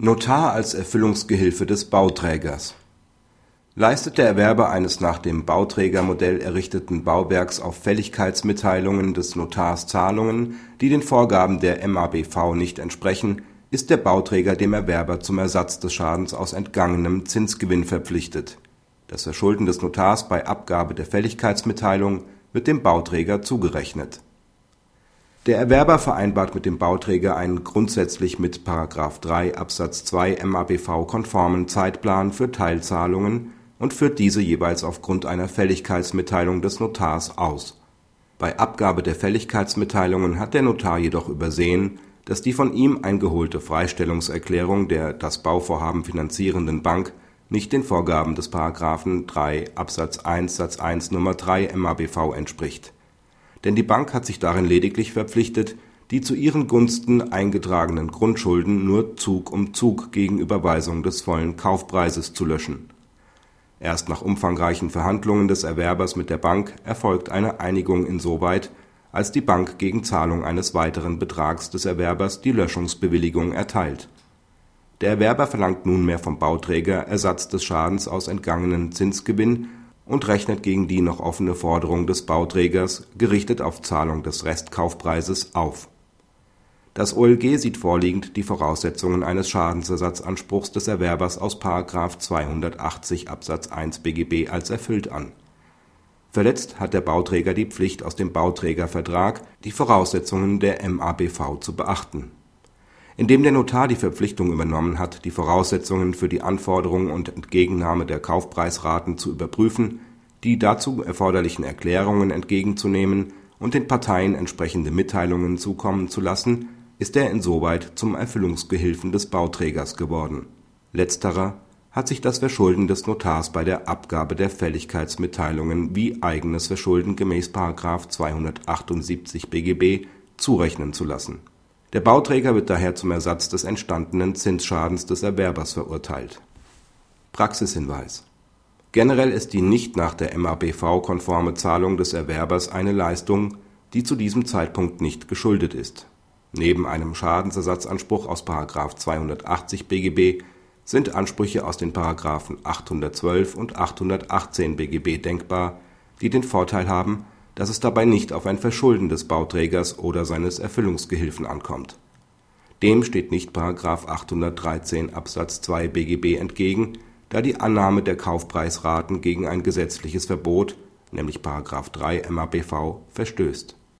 Notar als Erfüllungsgehilfe des Bauträgers Leistet der Erwerber eines nach dem Bauträgermodell errichteten Bauwerks auf Fälligkeitsmitteilungen des Notars Zahlungen, die den Vorgaben der MABV nicht entsprechen, ist der Bauträger dem Erwerber zum Ersatz des Schadens aus entgangenem Zinsgewinn verpflichtet. Das Verschulden des Notars bei Abgabe der Fälligkeitsmitteilung wird dem Bauträger zugerechnet der Erwerber vereinbart mit dem Bauträger einen grundsätzlich mit § 3 Absatz 2 MABV konformen Zeitplan für Teilzahlungen und führt diese jeweils aufgrund einer Fälligkeitsmitteilung des Notars aus. Bei Abgabe der Fälligkeitsmitteilungen hat der Notar jedoch übersehen, dass die von ihm eingeholte Freistellungserklärung der das Bauvorhaben finanzierenden Bank nicht den Vorgaben des § 3 Absatz 1 Satz 1 Nr. 3 MABV entspricht denn die Bank hat sich darin lediglich verpflichtet, die zu ihren Gunsten eingetragenen Grundschulden nur Zug um Zug gegen Überweisung des vollen Kaufpreises zu löschen. Erst nach umfangreichen Verhandlungen des Erwerbers mit der Bank erfolgt eine Einigung insoweit, als die Bank gegen Zahlung eines weiteren Betrags des Erwerbers die Löschungsbewilligung erteilt. Der Erwerber verlangt nunmehr vom Bauträger Ersatz des Schadens aus entgangenen Zinsgewinn und rechnet gegen die noch offene Forderung des Bauträgers, gerichtet auf Zahlung des Restkaufpreises, auf. Das OLG sieht vorliegend die Voraussetzungen eines Schadensersatzanspruchs des Erwerbers aus § 280 Absatz 1 BGB als erfüllt an. Verletzt hat der Bauträger die Pflicht aus dem Bauträgervertrag, die Voraussetzungen der MABV zu beachten. Indem der Notar die Verpflichtung übernommen hat, die Voraussetzungen für die Anforderung und Entgegennahme der Kaufpreisraten zu überprüfen die dazu erforderlichen Erklärungen entgegenzunehmen und den Parteien entsprechende Mitteilungen zukommen zu lassen, ist er insoweit zum Erfüllungsgehilfen des Bauträgers geworden. Letzterer hat sich das Verschulden des Notars bei der Abgabe der Fälligkeitsmitteilungen wie eigenes Verschulden gemäß § 278 BGB zurechnen zu lassen. Der Bauträger wird daher zum Ersatz des entstandenen Zinsschadens des Erwerbers verurteilt. Praxishinweis Generell ist die nicht nach der MABV-konforme Zahlung des Erwerbers eine Leistung, die zu diesem Zeitpunkt nicht geschuldet ist. Neben einem Schadensersatzanspruch aus § 280 BGB sind Ansprüche aus den §§ 812 und 818 BGB denkbar, die den Vorteil haben, dass es dabei nicht auf ein Verschulden des Bauträgers oder seines Erfüllungsgehilfen ankommt. Dem steht nicht § 813 Absatz 2 BGB entgegen da die Annahme der Kaufpreisraten gegen ein gesetzliches Verbot (nämlich § 3 MABV) verstößt